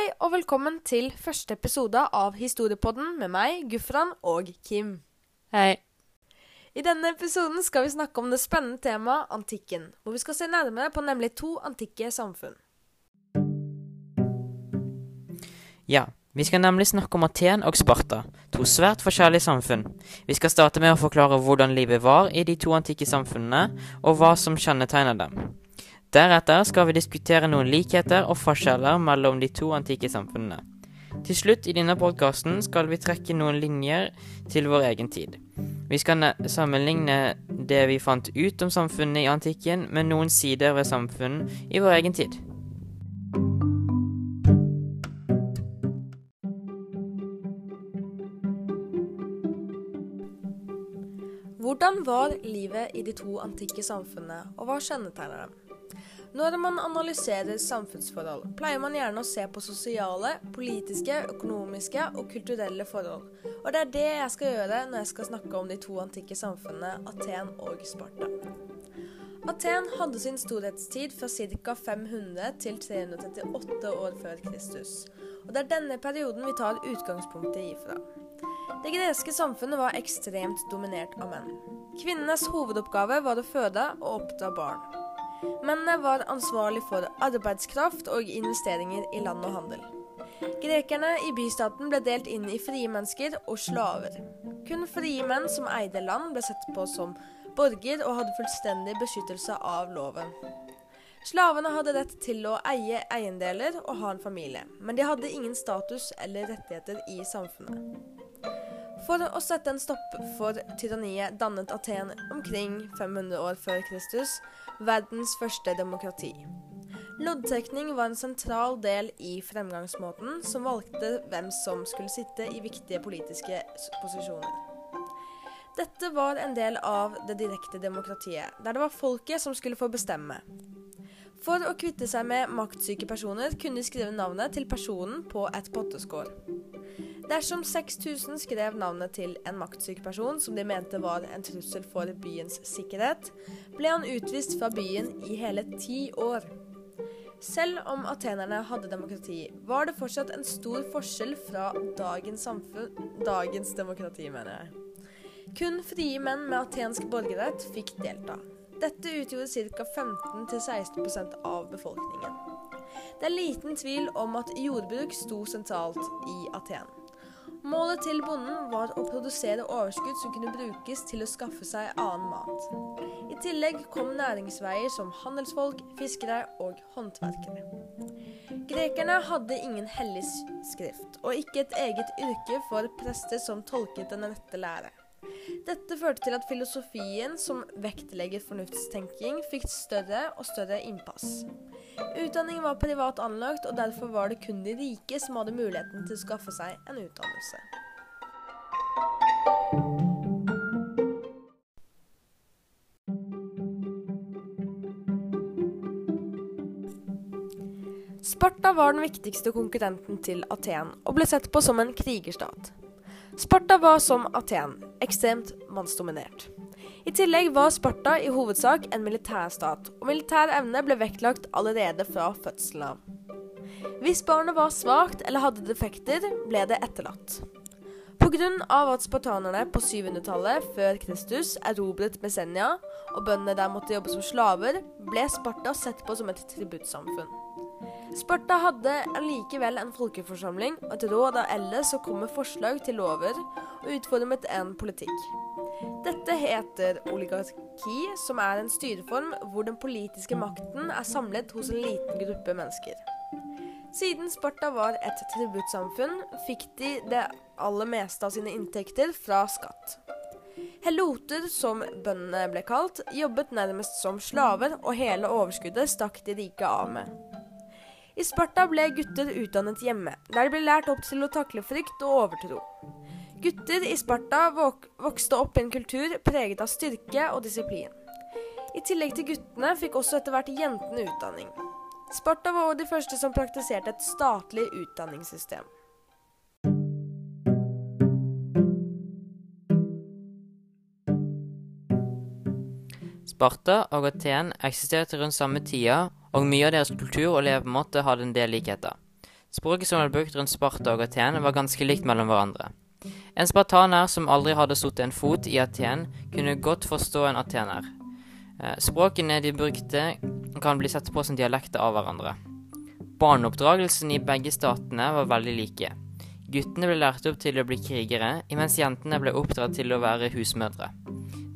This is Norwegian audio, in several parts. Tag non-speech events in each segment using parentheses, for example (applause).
Hei og velkommen til første episode av Historiepodden med meg, Gufran og Kim. Hei. I denne episoden skal vi snakke om det spennende temaet antikken, hvor vi skal se nærmere på nemlig to antikke samfunn. Ja, vi skal nemlig snakke om Aten og Sparta, to svært forskjellige samfunn. Vi skal starte med å forklare hvordan livet var i de to antikke samfunnene, og hva som kjennetegner dem. Deretter skal vi diskutere noen likheter og forskjeller mellom de to antikke samfunnene. Til slutt i denne podkasten skal vi trekke noen linjer til vår egen tid. Vi skal sammenligne det vi fant ut om samfunnet i antikken, med noen sider ved samfunn i vår egen tid. Hvordan var livet i de to antikke samfunnene, og hva kjennetegner dem? Når man analyserer samfunnsforhold, pleier man gjerne å se på sosiale, politiske, økonomiske og kulturelle forhold. Og det er det jeg skal gjøre når jeg skal snakke om de to antikke samfunnene Aten og Sparta. Aten hadde sin storhetstid fra ca. 500 til 338 år før Kristus. Og det er denne perioden vi tar utgangspunktet ifra. Det greske samfunnet var ekstremt dominert av menn. Kvinnenes hovedoppgave var å føde og oppdra barn. Mennene var ansvarlig for arbeidskraft og investeringer i land og handel. Grekerne i bystaten ble delt inn i frie mennesker og slaver. Kun frie menn som eide land, ble sett på som borger og hadde fullstendig beskyttelse av loven. Slavene hadde rett til å eie eiendeler og ha en familie, men de hadde ingen status eller rettigheter i samfunnet. For å sette en stopp for tyranniet dannet Aten omkring 500 år før Kristus verdens første demokrati. Loddtrekning var en sentral del i fremgangsmåten som valgte hvem som skulle sitte i viktige politiske posisjoner. Dette var en del av det direkte demokratiet, der det var folket som skulle få bestemme. For å kvitte seg med maktsyke personer kunne de skrive navnet til personen på et potteskår. Dersom 6000 skrev navnet til en maktsyk person som de mente var en trussel for byens sikkerhet, ble han utvist fra byen i hele ti år. Selv om atenerne hadde demokrati, var det fortsatt en stor forskjell fra dagens samfunn Dagens demokrati, mener jeg. Kun frie menn med atensk borgerrett fikk delta. Dette utgjorde ca. 15-16% av befolkningen. Det er liten tvil om at jordbruk sto sentralt i Aten. Målet til bonden var å produsere overskudd som kunne brukes til å skaffe seg annen mat. I tillegg kom næringsveier som handelsfolk, fiskere og håndverkere. Grekerne hadde ingen hellig skrift, og ikke et eget yrke for prester som tolket den rette lære. Dette førte til at filosofien, som vektlegger fornuftstenking, fikk større og større innpass. Utdanning var privat anlagt, og derfor var det kun de rike som hadde muligheten til å skaffe seg en utdannelse. Sparta var den viktigste konkurrenten til Aten, og ble sett på som en krigerstat. Sparta var som Aten ekstremt mannsdominert. I tillegg var Sparta i hovedsak en militærstat, og militær evne ble vektlagt allerede fra fødselen av. Hvis barnet var svakt eller hadde defekter, ble det etterlatt. Pga. at spartanerne på 700-tallet før Kristus erobret Messenia, og bøndene der måtte jobbe som slaver, ble Sparta sett på som et tributtsamfunn. Sparta hadde allikevel en folkeforsamling og et råd av eldre som kom med forslag til lover og utformet en politikk. Dette heter oligarki, som er en styreform hvor den politiske makten er samlet hos en liten gruppe mennesker. Siden Sparta var et tributtsamfunn, fikk de det aller meste av sine inntekter fra skatt. Heloter, som bøndene ble kalt, jobbet nærmest som slaver, og hele overskuddet stakk de rike av med. I Sparta ble gutter utdannet hjemme, der de ble lært opp til å takle frykt og overtro. Gutter i Sparta vok vokste opp i en kultur preget av styrke og disiplin. I tillegg til guttene fikk også etter hvert jentene utdanning. Sparta var også de første som praktiserte et statlig utdanningssystem. Sparta og Aten eksisterte rundt samme tida og mye av deres kultur og levemåte hadde en del likheter. Språket som ble brukt rundt Sparta og Aten, var ganske likt mellom hverandre. En spartaner som aldri hadde satt en fot i Aten, kunne godt forstå en atener. Eh, språkene de brukte, kan bli sett på som dialekter av hverandre. Barneoppdragelsen i begge statene var veldig like. Guttene ble lært opp til å bli krigere, mens jentene ble oppdratt til å være husmødre.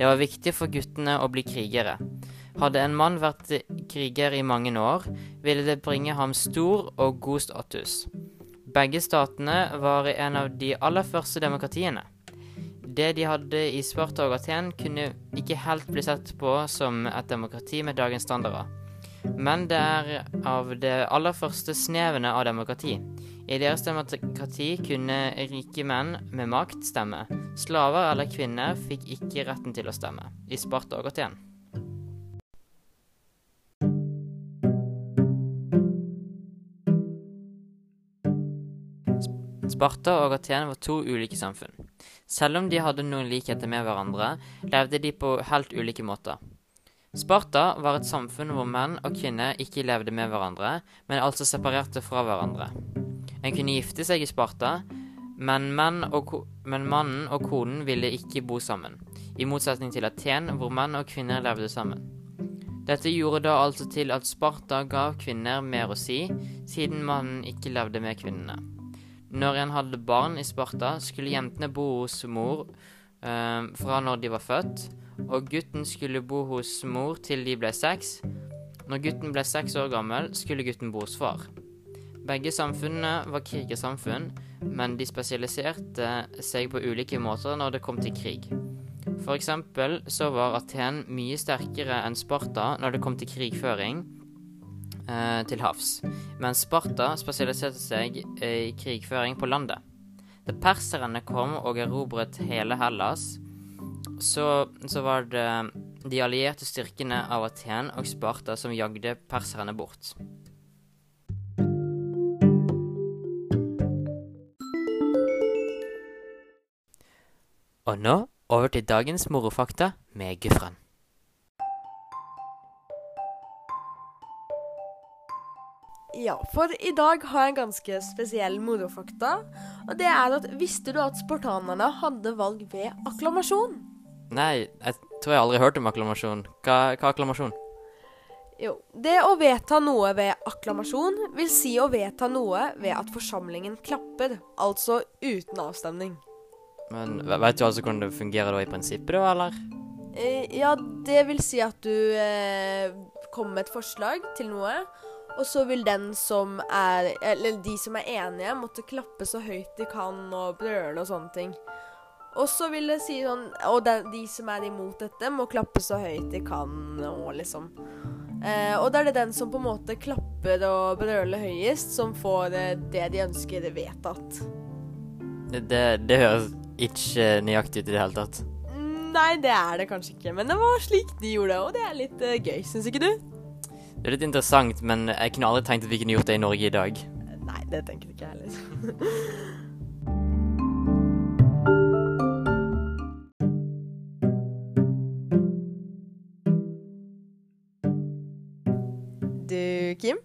Det var viktig for guttene å bli krigere. Hadde en mann vært kriger i mange år, ville det bringe ham stor og god status. Begge statene var en av de aller første demokratiene. Det de hadde i Sparta og Aten, kunne ikke helt bli sett på som et demokrati med dagens standarder. Men det er av det aller første snevene av demokrati. I deres demokrati kunne rike menn med makt stemme. Slaver eller kvinner fikk ikke retten til å stemme. I Sparta og Aten. Sparta og Aten var to ulike samfunn. Selv om de hadde noen likheter med hverandre, levde de på helt ulike måter. Sparta var et samfunn hvor menn og kvinner ikke levde med hverandre, men altså separerte fra hverandre. En kunne gifte seg i Sparta, men, og men mannen og konen ville ikke bo sammen, i motsetning til Aten, hvor menn og kvinner levde sammen. Dette gjorde da altså til at Sparta gav kvinner mer å si, siden mannen ikke levde med kvinnene. Når en hadde barn i Sparta, skulle jentene bo hos mor eh, fra når de var født, og gutten skulle bo hos mor til de ble seks. Når gutten ble seks år gammel, skulle gutten bo hos far. Begge samfunnene var krigersamfunn, men de spesialiserte seg på ulike måter når det kom til krig. For eksempel så var Aten mye sterkere enn Sparta når det kom til krigføring, eh, til havs, mens Sparta spesialiserte seg i krigføring på landet. Da perserne kom og erobret hele Hellas, så, så var det de allierte styrkene av Aten og Sparta som jagde perserne bort. Og nå over til dagens morofakta med Gufran. Ja, for i dag har jeg en ganske spesiell morofakta. Og det er at visste du at spartanerne hadde valg ved akklamasjon? Nei, jeg tror jeg aldri hørte om akklamasjon. Hva, hva er akklamasjon? Jo, det å vedta noe ved akklamasjon vil si å vedta noe ved at forsamlingen klapper, altså uten avstemning. Men Vet du altså hvordan det fungerer da i prinsippet, da, eller? Eh, ja, det vil si at du eh, kommer med et forslag til noe, og så vil den som er Eller de som er enige, måtte klappe så høyt de kan og brøle og sånne ting. Og så vil det si sånn Og de, de som er imot dette, må klappe så høyt de kan og liksom eh, Og da er det den som på en måte klapper og brøler høyest, som får eh, det de ønsker vedtatt. Det, det, høres ikke nøyaktig ut i det hele tatt. Nei, det er det kanskje ikke, men det var slik de gjorde og det er litt uh, gøy, syns ikke du? Det er litt interessant, men jeg kunne aldri tenkt at vi kunne gjort det i Norge i dag. Nei, det tenker ikke jeg heller. (laughs) du, Kim?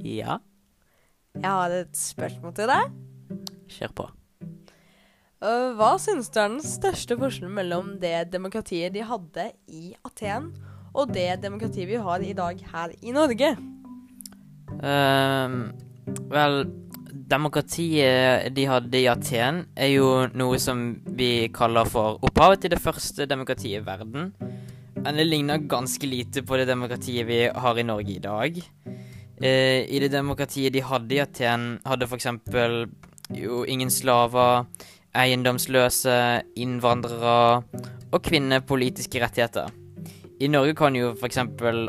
Ja? Jeg har et spørsmål til deg. Kjør på. Hva syns du er den største forskjellen mellom det demokratiet de hadde i Aten, og det demokratiet vi har i dag her i Norge? Uh, vel, demokratiet de hadde i Aten, er jo noe som vi kaller for opphavet til det første demokratiet i verden. Men det ligner ganske lite på det demokratiet vi har i Norge i dag. Uh, I det demokratiet de hadde i Aten, hadde f.eks. jo ingen slaver, eiendomsløse, innvandrere og kvinner politiske rettigheter. I Norge kan jo f.eks.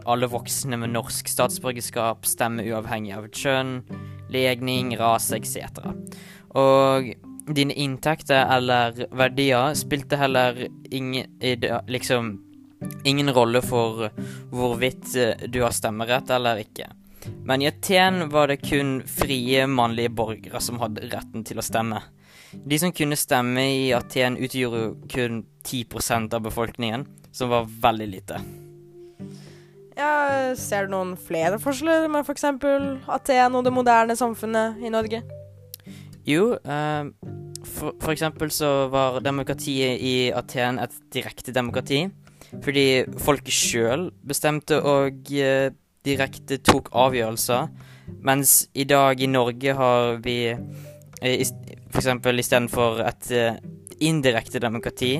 alle voksne med norsk statsborgerskap stemme uavhengig av kjønn, legning, rase etc. Og dine inntekter eller verdier spilte heller ingen, liksom, ingen rolle for hvorvidt du har stemmerett eller ikke. Men i Aten var det kun frie mannlige borgere som hadde retten til å stemme. De som kunne stemme i Aten, utgjorde kun 10% av befolkningen, som var veldig lite. Ja, ser du noen flere forskjeller med f.eks. Aten og det moderne samfunnet i Norge? Jo, eh, for, for eksempel så var demokratiet i Aten et direkte demokrati. Fordi folket sjøl bestemte og eh, direkte tok avgjørelser. Mens i dag i Norge har vi eh, i, eksempel istedenfor et eh, indirekte demokrati,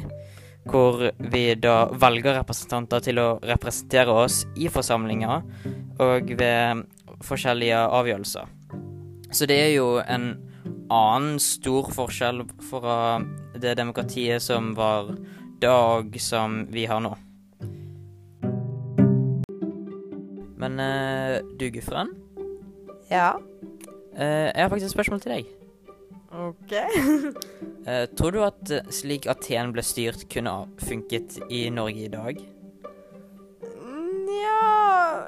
hvor vi da velger representanter til å representere oss i forsamlinger og ved forskjellige avgjørelser. Så det er jo en annen stor forskjell fra det demokratiet som var da og som vi har nå. Men eh, du, Gufran. Ja. Eh, jeg har faktisk et spørsmål til deg. OK. uh, (laughs) tror du at eh, slik Aten ble styrt, kunne ha funket i Norge i dag? Nja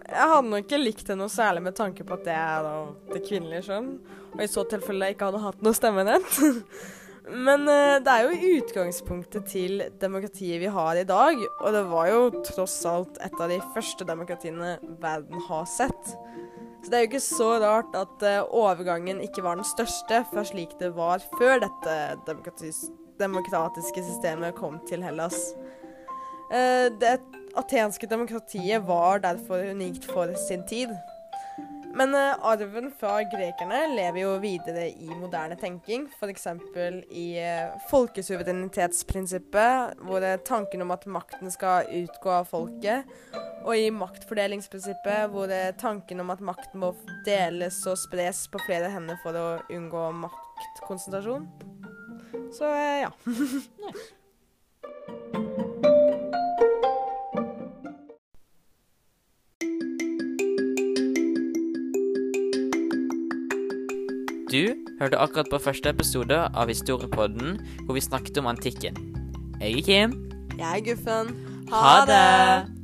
Jeg hadde nok ikke likt det noe særlig med tanke på at det er da det kvinnelige kjønn, og i så tilfelle ikke hadde hatt noe stemmerett. (laughs) Men uh, det er jo utgangspunktet til demokratiet vi har i dag, og det var jo tross alt et av de første demokratiene verden har sett. Så det er jo ikke så rart at eh, overgangen ikke var den største, for slik det var før dette demokratiske systemet kom til Hellas. Eh, det atenske demokratiet var derfor unikt for sin tid. Men uh, arven fra grekerne lever jo videre i moderne tenking, f.eks. i uh, folkesuverenitetsprinsippet, hvor det er tanken om at makten skal utgå av folket, og i maktfordelingsprinsippet, hvor det tanken om at makten må deles og spres på flere hender for å unngå maktkonsentrasjon. Så uh, ja. (laughs) hørte akkurat på første episode av Historiepodden, hvor vi snakket om antikken. Jeg er Kim. Jeg er Guffen. Ha det!